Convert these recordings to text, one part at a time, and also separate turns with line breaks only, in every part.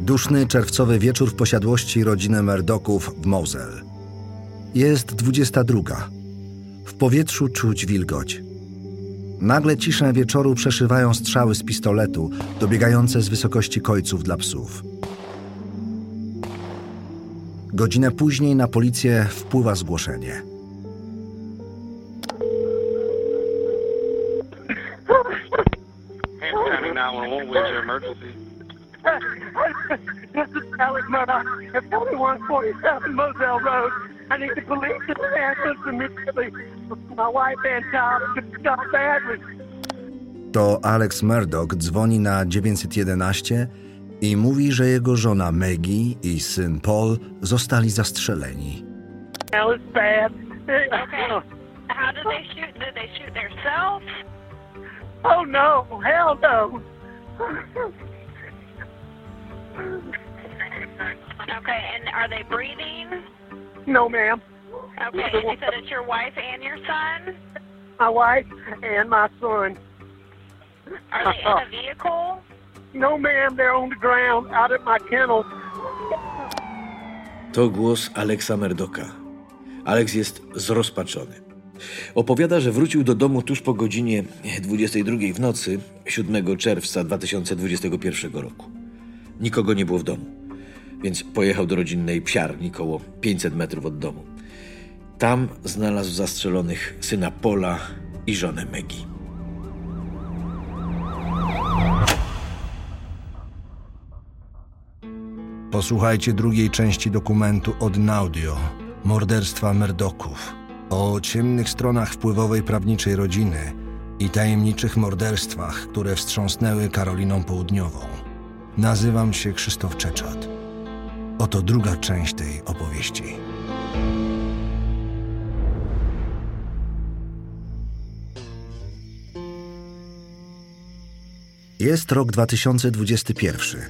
Duszny czerwcowy wieczór w posiadłości rodziny Merdoków w Mosel. Jest 22. W powietrzu czuć wilgoć. Nagle ciszę wieczoru przeszywają strzały z pistoletu, dobiegające z wysokości kojców dla psów. Godzinę później na policję wpływa zgłoszenie.
This is Alex Murdoch at 4147 Moselle Road. I need the police to ambulance immediately. My wife and child have got badly.
To Alex Murdoch dzwoni na 911 i mówi, że jego żona Maggie i syn Paul zostali zastrzeleni.
Now it's bad.
Okay. How did they shoot? Did they shoot themselves?
Oh no, hell no.
Okay, and are they breathing?
No, ma'am.
Okay, and you said it's your wife and your son?
My wife and my son.
Are they in a vehicle?
No, ma'am, they're on the ground out at my kennel.
To głos Aleksa Merdoka. Aleks jest zrozpaczony. Opowiada, że wrócił do domu tuż po godzinie 22 w nocy 7 czerwca 2021 roku. Nikogo nie było w domu, więc pojechał do rodzinnej psiarni koło 500 metrów od domu. Tam znalazł zastrzelonych syna Pola i żonę Megi.
Posłuchajcie drugiej części dokumentu od Naudio Morderstwa Merdoków o ciemnych stronach wpływowej prawniczej rodziny i tajemniczych morderstwach, które wstrząsnęły Karoliną Południową. Nazywam się Krzysztof Czeczot. Oto druga część tej opowieści. Jest rok 2021.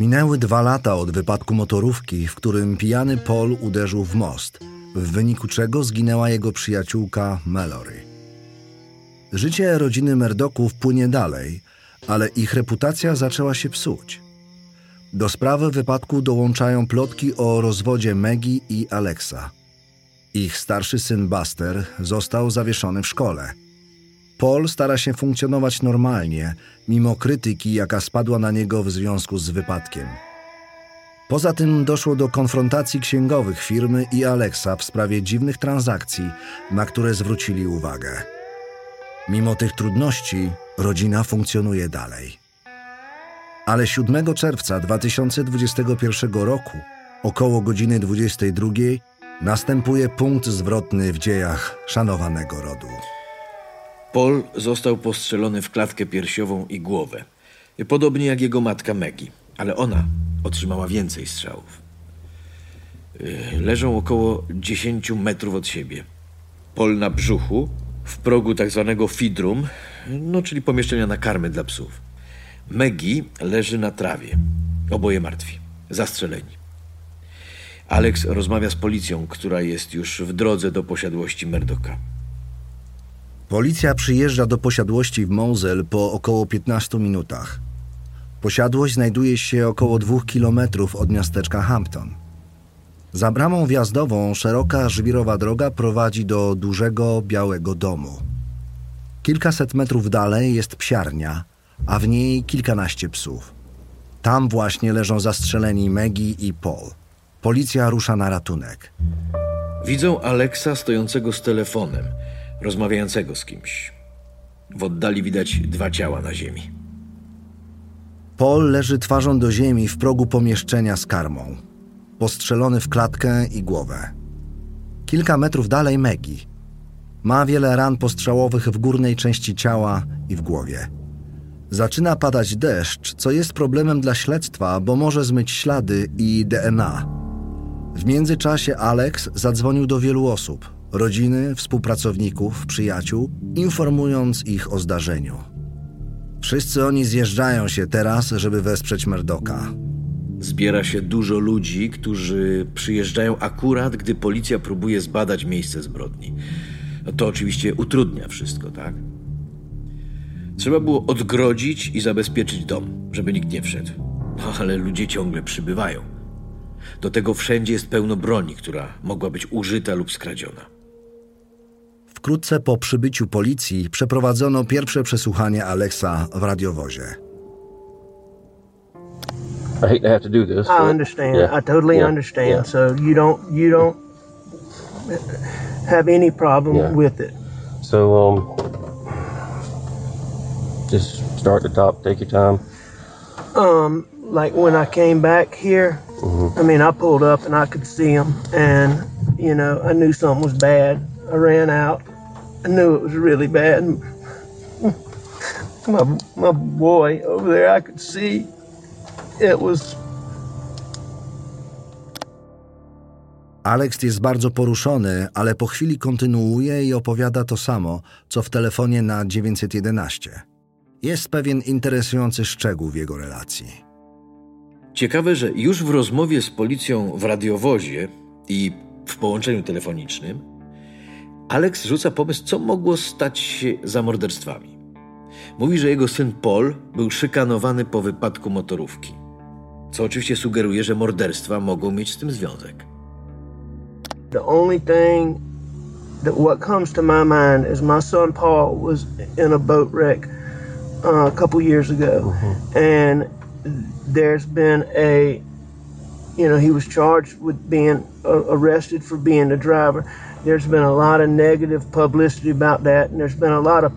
Minęły dwa lata od wypadku motorówki, w którym pijany Paul uderzył w most, w wyniku czego zginęła jego przyjaciółka Mallory. Życie rodziny Merdoków płynie dalej, ale ich reputacja zaczęła się psuć. Do sprawy wypadku dołączają plotki o rozwodzie Maggie i Alexa. Ich starszy syn Buster został zawieszony w szkole. Paul stara się funkcjonować normalnie, mimo krytyki, jaka spadła na niego w związku z wypadkiem. Poza tym doszło do konfrontacji księgowych firmy i Alexa w sprawie dziwnych transakcji, na które zwrócili uwagę. Mimo tych trudności, rodzina funkcjonuje dalej. Ale 7 czerwca 2021 roku, około godziny 22, następuje punkt zwrotny w dziejach szanowanego rodu.
Paul został postrzelony w klatkę piersiową i głowę. Podobnie jak jego matka Maggie, ale ona otrzymała więcej strzałów. Yy, Leżą około 10 metrów od siebie. Paul na brzuchu, w progu tak zwanego fidrum, no czyli pomieszczenia na karmy dla psów. Maggie leży na trawie. Oboje martwi, zastrzeleni. Alex rozmawia z policją, która jest już w drodze do posiadłości Merdoka.
Policja przyjeżdża do posiadłości w Mosel po około 15 minutach. Posiadłość znajduje się około dwóch kilometrów od miasteczka Hampton. Za bramą wjazdową szeroka żwirowa droga prowadzi do dużego białego domu. Kilkaset metrów dalej jest psiarnia, a w niej kilkanaście psów. Tam właśnie leżą zastrzeleni Maggie i Paul. Policja rusza na ratunek.
Widzą Aleksa stojącego z telefonem, rozmawiającego z kimś. W oddali widać dwa ciała na ziemi.
Paul leży twarzą do ziemi w progu pomieszczenia z karmą, postrzelony w klatkę i głowę. Kilka metrów dalej Maggie. Ma wiele ran postrzałowych w górnej części ciała i w głowie. Zaczyna padać deszcz, co jest problemem dla śledztwa, bo może zmyć ślady i DNA. W międzyczasie Alex zadzwonił do wielu osób, rodziny, współpracowników, przyjaciół, informując ich o zdarzeniu. Wszyscy oni zjeżdżają się teraz, żeby wesprzeć Merdoka.
Zbiera się dużo ludzi, którzy przyjeżdżają akurat, gdy policja próbuje zbadać miejsce zbrodni. No to oczywiście utrudnia wszystko, tak? Trzeba było odgrodzić i zabezpieczyć dom, żeby nikt nie wszedł. No ale ludzie ciągle przybywają. Do tego wszędzie jest pełno broni, która mogła być użyta lub skradziona.
Wkrótce po przybyciu policji przeprowadzono pierwsze przesłuchanie Alexa w radiowozie.
I hate to have to do this.
I understand.
yeah,
I totally
yeah,
understand.
yeah.
So you don't you don't have any problem
Yeah.
with it.
So, um, just start the top, take your time.
Um, like when I came back here, I mean, I pulled up and I could see him, and you know, I knew something was bad. I ran out. I knew it was really bad. My my boy over there, I could see it was
Alex jest bardzo poruszony, ale po chwili kontynuuje i opowiada to samo, co w telefonie na 911. Jest pewien interesujący szczegół w jego relacji.
Ciekawe, że już w rozmowie z policją w radiowozie i w połączeniu telefonicznym Alex rzuca pomysł, co mogło stać się za morderstwami. Mówi, że jego syn Paul był szykanowany po wypadku motorówki, co oczywiście sugeruje, że morderstwa mogą mieć z tym związek.
The only thing that what comes to my mind is my son Paul was in a boat wreck uh, a couple years ago, and there's been a, you know, he was charged with being uh, arrested for being the driver. There's been a lot of negative publicity about that, and there's been a lot of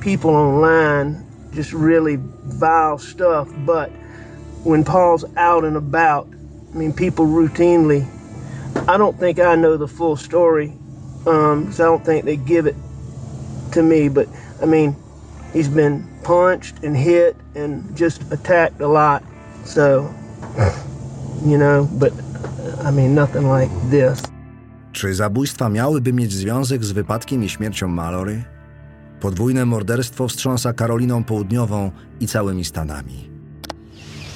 people online just really vile stuff. But when Paul's out and about, I mean, people routinely I don't think I know the full story, um, 'cause I don't think they give it to me. But I mean, he's been punched and hit and just attacked a lot. So, you know, but I mean, nothing like this.
Czy zabójstwa miałyby mieć związek z wypadkiem i śmiercią Mallory? Podwójne morderstwo wstrząsa Karoliną Południową i całymi Stanami.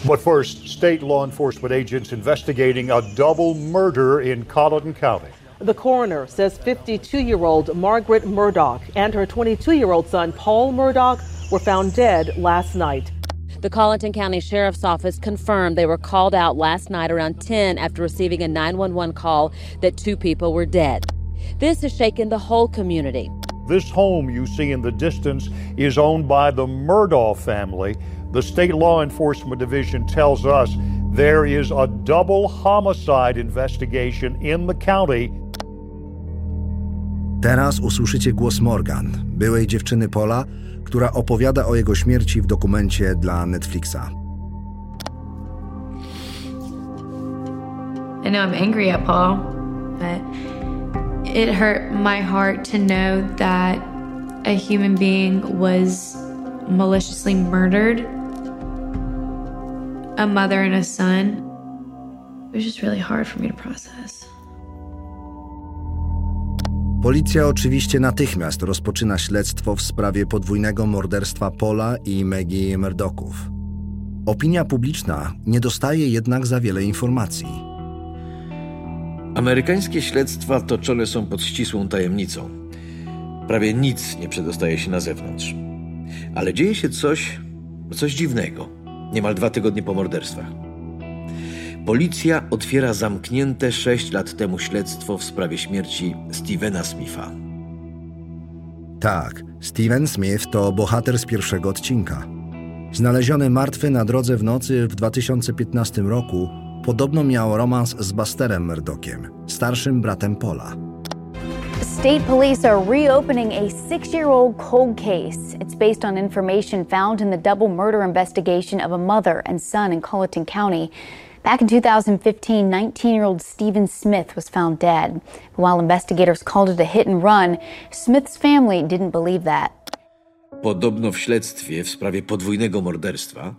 But first, state law enforcement agents investigating a double murder in Colleton County.
The coroner says 52 year old Margaret Murdoch and her 22 year old son Paul Murdoch were found dead last night.
The Colleton County Sheriff's Office confirmed they were called out last night around 10 after receiving a 911 call that two people were dead. This has shaken the whole community.
This home you see in the distance is owned by the Murdaugh family. The state law enforcement division tells us there is a double homicide investigation in the county
Teraz usłyszycie głos Morgan, byłej dziewczyny Pola, która opowiada o jego śmierci w dokumencie dla Netflixa.
I know I'm angry at Paul, but it hurt my heart to know that a human being was maliciously murdered. A mother and a son. It was just really hard for me to process.
Policja oczywiście natychmiast rozpoczyna śledztwo w sprawie podwójnego morderstwa Pola i Maggie Murdochów. Opinia publiczna nie dostaje jednak za wiele informacji.
Amerykańskie śledztwa toczone są pod ścisłą tajemnicą. Prawie nic nie przedostaje się na zewnątrz. Ale dzieje się coś, coś dziwnego, niemal dwa tygodnie po morderstwach. Policja otwiera zamknięte sześć lat temu śledztwo w sprawie śmierci Stevena Smitha.
Tak, Steven Smith to bohater z pierwszego odcinka. Znaleziony martwy na drodze w nocy w 2015 roku, podobno miał romans z Busterem Murdochem, starszym bratem Pola.
State police are reopening a six year old cold case. It's based on information found in the double murder investigation of a mother and son in Colleton County. Back in 2015, 19 year old Stephen Smith was found dead. While investigators called it a hit and run, Smith's family didn't believe that.
Podobno w śledztwie w sprawie podwójnego morderstwa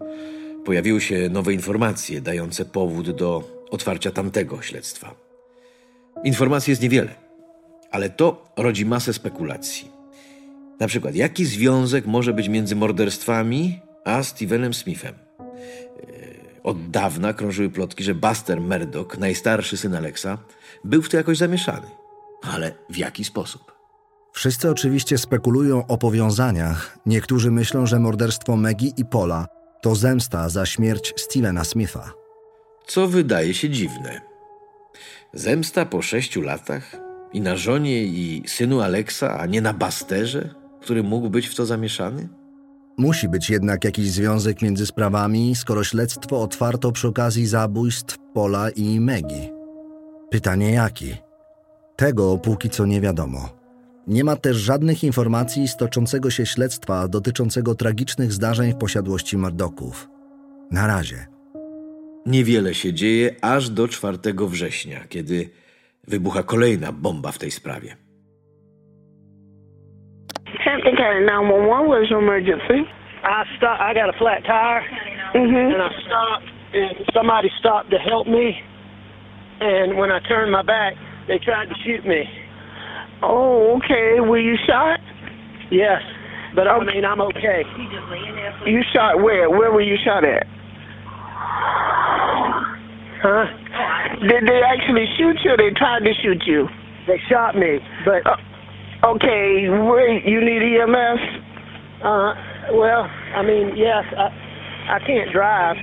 pojawiły się nowe informacje dające powód do otwarcia tamtego śledztwa. Informacji jest niewiele, ale to rodzi masę spekulacji. Na przykład, jaki związek może być między morderstwami a Stevenem Smithem? Yy, Od dawna krążyły plotki, że Buster Murdoch, najstarszy syn Alexa, był w to jakoś zamieszany. Ale w jaki sposób?
Wszyscy oczywiście spekulują o powiązaniach. Niektórzy myślą, że morderstwo Maggie i Pola To zemsta za śmierć Stevena Smitha.
Co wydaje się dziwne. Zemsta po sześciu latach i na żonie i synu Aleksa, a nie na Basterze, który mógł być w to zamieszany?
Musi być jednak jakiś związek między sprawami, skoro śledztwo otwarto przy okazji zabójstw Pola i Megi. Pytanie jaki? Tego póki co nie wiadomo. Nie ma też żadnych informacji z toczącego się śledztwa dotyczącego tragicznych zdarzeń w posiadłości Murdochów. Na razie.
Niewiele się dzieje aż do 4 września, kiedy wybucha kolejna bomba w tej sprawie.
Hampton County 911 was your emergency.
I stopped. I got a flat tire,
Mhm.
and I stopped, and somebody stopped to help me. And when I turned my back, they tried to shoot me.
Oh, okay. Were you shot?
Yes, but I mean I'm okay.
You shot where? Where were you shot at?
Huh?
Did they actually shoot you or they tried to shoot you?
They shot me, but
Okay, where you need EMS?
uh, well, I mean, yes, I I can't drive.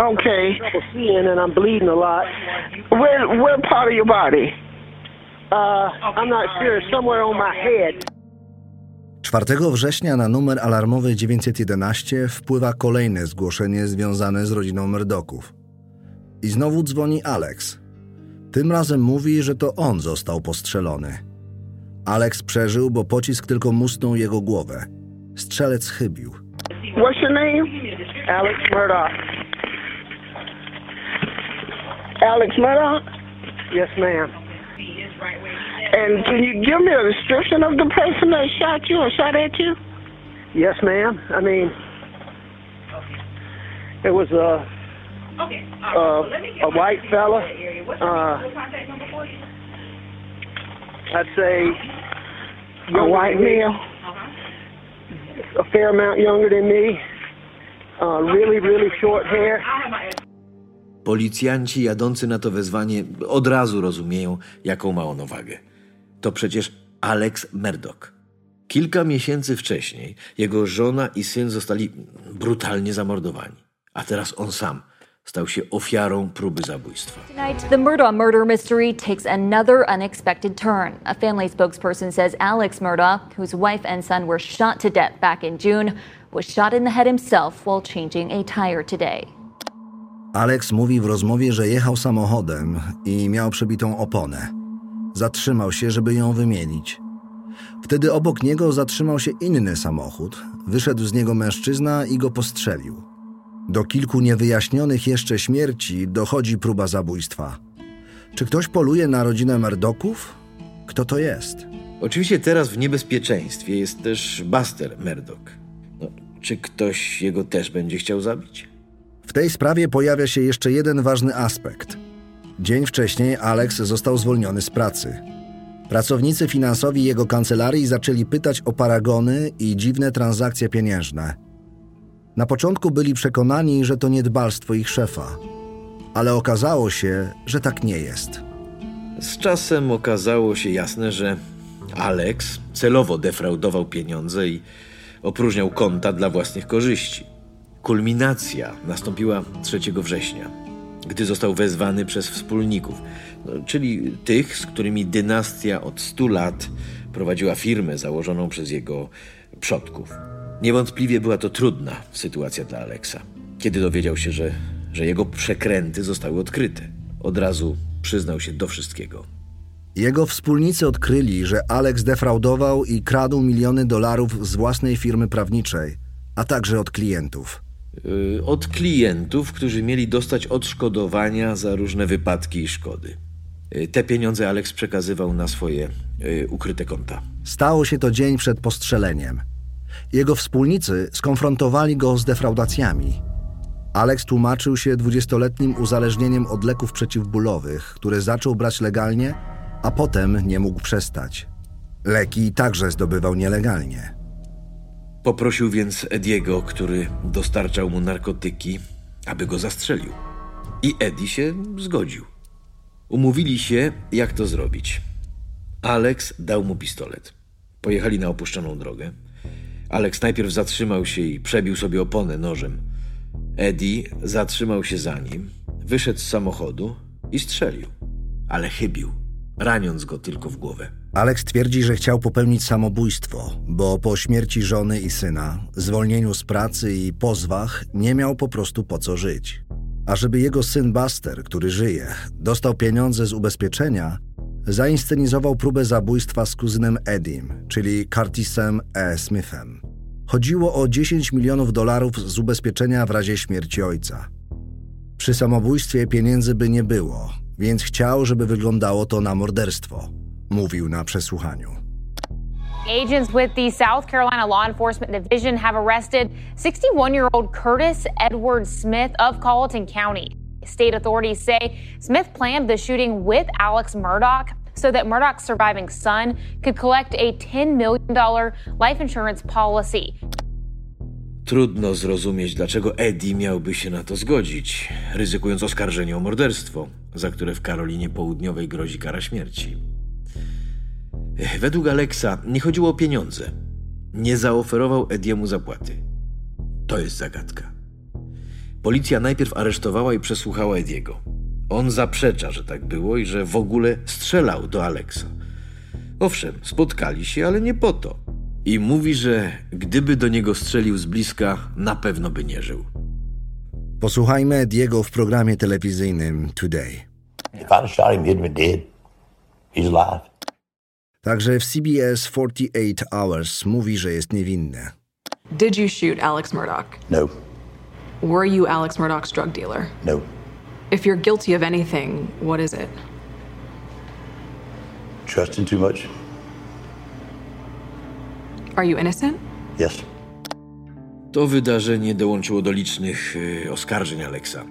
Okay.
Trouble seeing, and I'm bleeding a lot.
Where where part of your body?
Uh, I'm not sure. Somewhere on my head.
4 września na numer alarmowy 911 wpływa kolejne zgłoszenie związane z rodziną Murdochów. I znowu dzwoni Alex. Tym razem mówi, że to on został postrzelony. Alex przeżył, bo pocisk tylko musnął jego głowę. Strzelec chybił.
What's your name?
Alex Murdoch.
Alex Murdoch?
Yes, ma'am.
And can you give me a description of the person that shot you or shot at you?
Yes, ma'am. I mean, it was a okay. a, a white fella. Uh, I'd say
A white male?
a fair amount younger than me. Uh, really, really short hair.
Policjanci jadący na to wezwanie od razu rozumieją, jaką ma ono wagę. To przecież Alex Murdoch. Kilka miesięcy wcześniej jego żona i syn zostali brutalnie zamordowani. A teraz on sam stał się ofiarą próby zabójstwa.
Tonight, the Murdaugh murder mystery takes another unexpected turn. A family spokesperson says Alex Murdaugh, whose wife and son were shot to death back in June, was shot in the head himself while changing a tire today.
Alex mówi w rozmowie, że jechał samochodem i miał przebitą oponę. Zatrzymał się, żeby ją wymienić. Wtedy obok niego zatrzymał się inny samochód, wyszedł z niego mężczyzna i go postrzelił. Do kilku niewyjaśnionych jeszcze śmierci dochodzi próba zabójstwa. Czy ktoś poluje na rodzinę Murdochów? Kto to jest?
Oczywiście teraz w niebezpieczeństwie jest też Buster Murdoch. No, czy ktoś jego też będzie chciał zabić?
W tej sprawie pojawia się jeszcze jeden ważny aspekt. Dzień wcześniej Alex został zwolniony z pracy. Pracownicy finansowi jego kancelarii zaczęli pytać o paragony i dziwne transakcje pieniężne. Na początku byli przekonani, że to niedbalstwo ich szefa, ale okazało się, że tak nie jest.
Z czasem okazało się jasne, że Alex celowo defraudował pieniądze i opróżniał konta dla własnych korzyści. Kulminacja nastąpiła 3 września, gdy został wezwany przez wspólników, no, czyli tych, z którymi dynastia od 100 lat prowadziła firmę założoną przez jego przodków. Niewątpliwie była to trudna sytuacja dla Aleksa, kiedy dowiedział się, że, że jego przekręty zostały odkryte. Od razu przyznał się do wszystkiego.
Jego wspólnicy odkryli, że Alex defraudował i kradł miliony dolarów z własnej firmy prawniczej, a także od klientów.
Yy, Od klientów, którzy mieli dostać odszkodowania za różne wypadki i szkody. Yy, Te pieniądze Alex przekazywał na swoje yy, ukryte konta.
Stało się to dzień przed postrzeleniem. Jego wspólnicy skonfrontowali go z defraudacjami. Alex tłumaczył się dwudziestoletnim uzależnieniem od leków przeciwbólowych, które zaczął brać legalnie, a potem nie mógł przestać. Leki także zdobywał nielegalnie.
Poprosił więc Ediego, który dostarczał mu narkotyki, aby go zastrzelił. I Eddie się zgodził. Umówili się, jak to zrobić. Alex dał mu pistolet. Pojechali na opuszczoną drogę. Alex najpierw zatrzymał się i przebił sobie oponę nożem. Eddie zatrzymał się za nim, wyszedł z samochodu i strzelił, ale chybił, raniąc go tylko w głowę.
Alex twierdzi, że chciał popełnić samobójstwo, bo po śmierci żony i syna, zwolnieniu z pracy i pozwach nie miał po prostu po co żyć. A żeby jego syn Buster, który żyje, dostał pieniądze z ubezpieczenia, zainscenizował próbę zabójstwa z kuzynem Edim, czyli Curtisem E. Smithem. Chodziło o 10 milionów dolarów z ubezpieczenia w razie śmierci ojca. Przy samobójstwie pieniędzy by nie było, więc chciał, żeby wyglądało to na morderstwo, mówił na przesłuchaniu.
Agents with the South Carolina Law Enforcement Division have arrested 61 year old Curtis Edward Smith of Colleton County. State authorities say Smith planned the shooting with Alex Murdoch so that Murdoch's surviving son could collect a $10 million life insurance policy.
Trudno zrozumieć, dlaczego Eddie miałby się na to zgodzić, ryzykując oskarżenie o morderstwo, za które w Karolinie Południowej grozi kara śmierci. Według Alexa nie chodziło o pieniądze. Nie zaoferował Ediemu zapłaty. To jest zagadka. Policja najpierw aresztowała i przesłuchała Ediego. On zaprzecza, że tak było i że w ogóle strzelał do Alexa. Owszem, spotkali się, ale nie po to. I mówi, że gdyby do niego strzelił z bliska, na pewno by nie żył.
Posłuchajmy Ediego w programie telewizyjnym Today.
If I'd shot him, he'd been dead. He's alive.
Także w CBS 48 Hours mówi, że jest niewinny.
Did you shoot Alex Murdoch?
No,
Were you Alex Murdoch's drug dealer?
no.
If you're guilty of anything, what is it?
Trusting too much?
Are you innocent?
Yes.
To wydarzenie dołączyło do licznych y, oskarżeń Alexa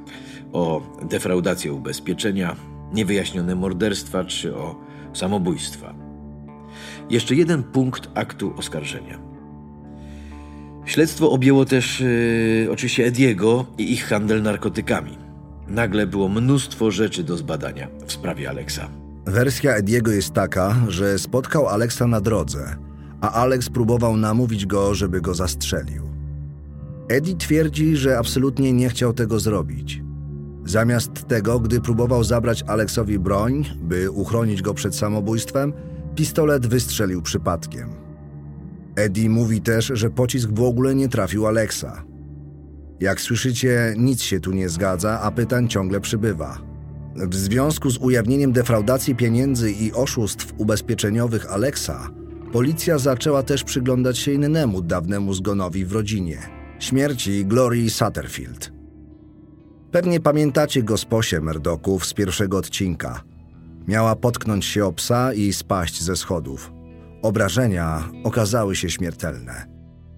o defraudację ubezpieczenia, niewyjaśnione morderstwa czy o samobójstwa. Jeszcze jeden punkt aktu oskarżenia. Śledztwo objęło też y, oczywiście Ediego i ich handel narkotykami. Nagle było mnóstwo rzeczy do zbadania w sprawie Alexa.
Wersja Ediego jest taka, że spotkał Alexa na drodze, a Alex próbował namówić go, żeby go zastrzelił. Eddie twierdzi, że absolutnie nie chciał tego zrobić. Zamiast tego, gdy próbował zabrać Aleksowi broń, by uchronić go przed samobójstwem, pistolet wystrzelił przypadkiem. Eddie mówi też, że pocisk w ogóle nie trafił Alexa. Jak słyszycie, nic się tu nie zgadza, a pytań ciągle przybywa. W związku z ujawnieniem defraudacji pieniędzy i oszustw ubezpieczeniowych Alexa, policja zaczęła też przyglądać się innemu dawnemu zgonowi w rodzinie śmierci Glory Satterfield. Pewnie pamiętacie gosposię Merdoków z pierwszego odcinka. Miała potknąć się o psa i spaść ze schodów. Obrażenia okazały się śmiertelne.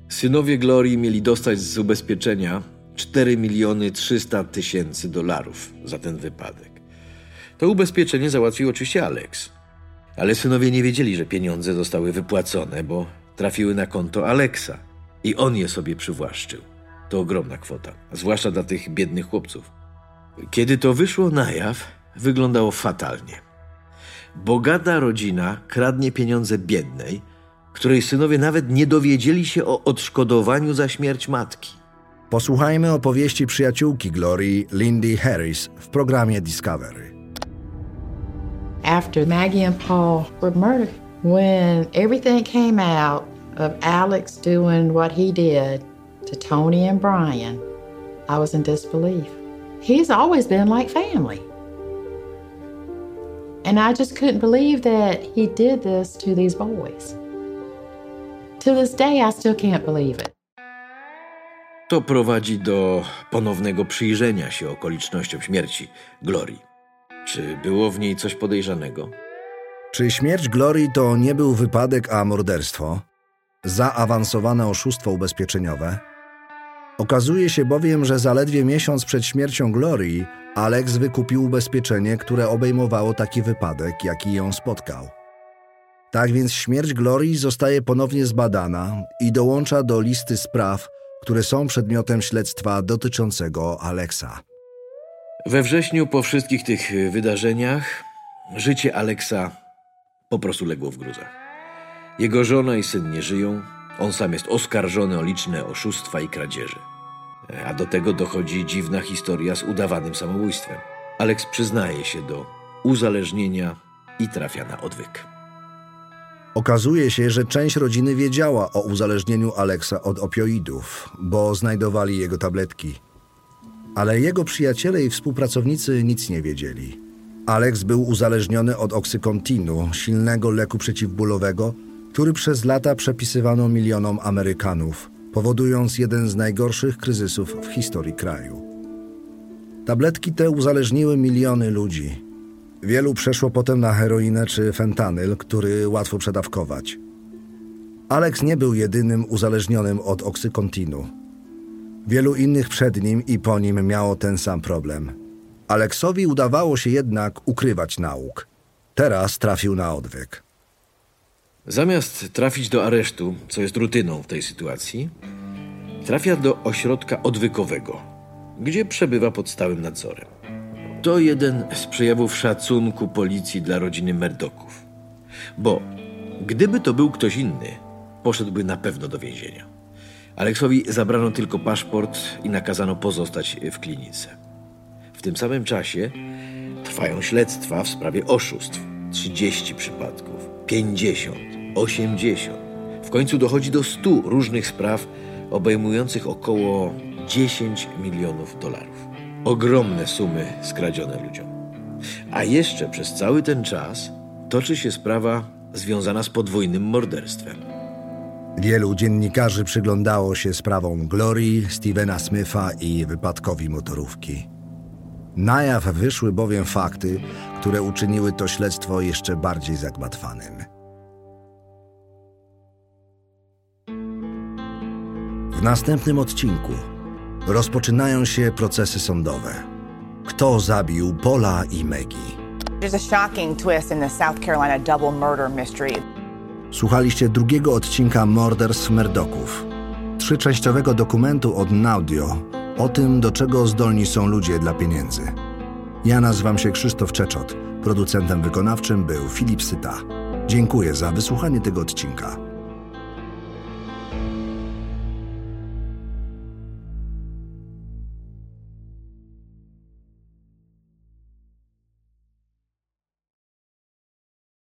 Synowie Glorii mieli dostać z ubezpieczenia 4 miliony 300 tysięcy dolarów za ten wypadek. To ubezpieczenie załatwił oczywiście Alex. Ale synowie nie wiedzieli, że pieniądze zostały wypłacone, bo trafiły na konto Alexa i on je sobie przywłaszczył. To ogromna kwota, zwłaszcza dla tych biednych chłopców. Kiedy to wyszło na jaw, wyglądało fatalnie. Bogata rodzina kradnie pieniądze biednej, której synowie nawet nie dowiedzieli się o odszkodowaniu za śmierć matki.
Posłuchajmy opowieści przyjaciółki Glory, Lindy Harris, w programie Discovery.
after Maggie and Paul were murdered, when everything came out of Alex doing what he did to Tony and Brian, I was in disbelief. He's always been like family. And I just couldn't believe that he did this to these boys. To this day, I still can't believe it.
To prowadzi do ponownego przyjrzenia się okolicznościom śmierci Glorii. Czy było w niej coś podejrzanego?
Czy śmierć Glory to nie był wypadek, a morderstwo? Zaawansowane oszustwo ubezpieczeniowe? Okazuje się bowiem, że zaledwie miesiąc przed śmiercią Glory Alex wykupił ubezpieczenie, które obejmowało taki wypadek, jaki ją spotkał. Tak więc śmierć Glory zostaje ponownie zbadana i dołącza do listy spraw, które są przedmiotem śledztwa dotyczącego Alexa.
We wrześniu, po wszystkich tych wydarzeniach, życie Alexa po prostu legło w gruzach. Jego żona i syn nie żyją, on sam jest oskarżony o liczne oszustwa i kradzieże. A do tego dochodzi dziwna historia z udawanym samobójstwem. Alex przyznaje się do uzależnienia i trafia na odwyk.
Okazuje się, że część rodziny wiedziała o uzależnieniu Alexa od opioidów, bo znajdowali jego tabletki. Ale jego przyjaciele i współpracownicy nic nie wiedzieli. Alex był uzależniony od oksykontinu, silnego leku przeciwbólowego, który przez lata przepisywano milionom Amerykanów, powodując jeden z najgorszych kryzysów w historii kraju. Tabletki te uzależniły miliony ludzi. Wielu przeszło potem na heroinę czy fentanyl, który łatwo przedawkować. Alex nie był jedynym uzależnionym od oksykontinu. Wielu innych przed nim i po nim miało ten sam problem. Aleksowi udawało się jednak ukrywać nauk. Teraz trafił na odwyk.
Zamiast trafić do aresztu, co jest rutyną w tej sytuacji, trafia do ośrodka odwykowego, gdzie przebywa pod stałym nadzorem. To jeden z przejawów szacunku policji dla rodziny Merdoków. Bo gdyby to był ktoś inny, poszedłby na pewno do więzienia. Aleksowi zabrano tylko paszport i nakazano pozostać w klinice. W tym samym czasie trwają śledztwa w sprawie oszustw. 30 przypadków, 50, 80. W końcu dochodzi do 100 różnych spraw obejmujących około 10 milionów dolarów. Ogromne sumy skradzione ludziom. A jeszcze przez cały ten czas toczy się sprawa związana z podwójnym morderstwem.
Wielu dziennikarzy przyglądało się sprawom Glorii, Stevena Smitha i wypadkowi motorówki. Na jaw wyszły bowiem fakty, które uczyniły to śledztwo jeszcze bardziej zagmatwanym. W następnym odcinku rozpoczynają się procesy sądowe. Kto zabił Paula i Maggie?
There's a shocking twist in the South Carolina double murder mystery.
Słuchaliście drugiego odcinka Morderstw Merdoków, trzyczęściowego dokumentu od Naudio o tym, do czego zdolni są ludzie dla pieniędzy. Ja nazywam się Krzysztof Czeczot. Producentem wykonawczym był Filip Syta. Dziękuję za wysłuchanie tego odcinka.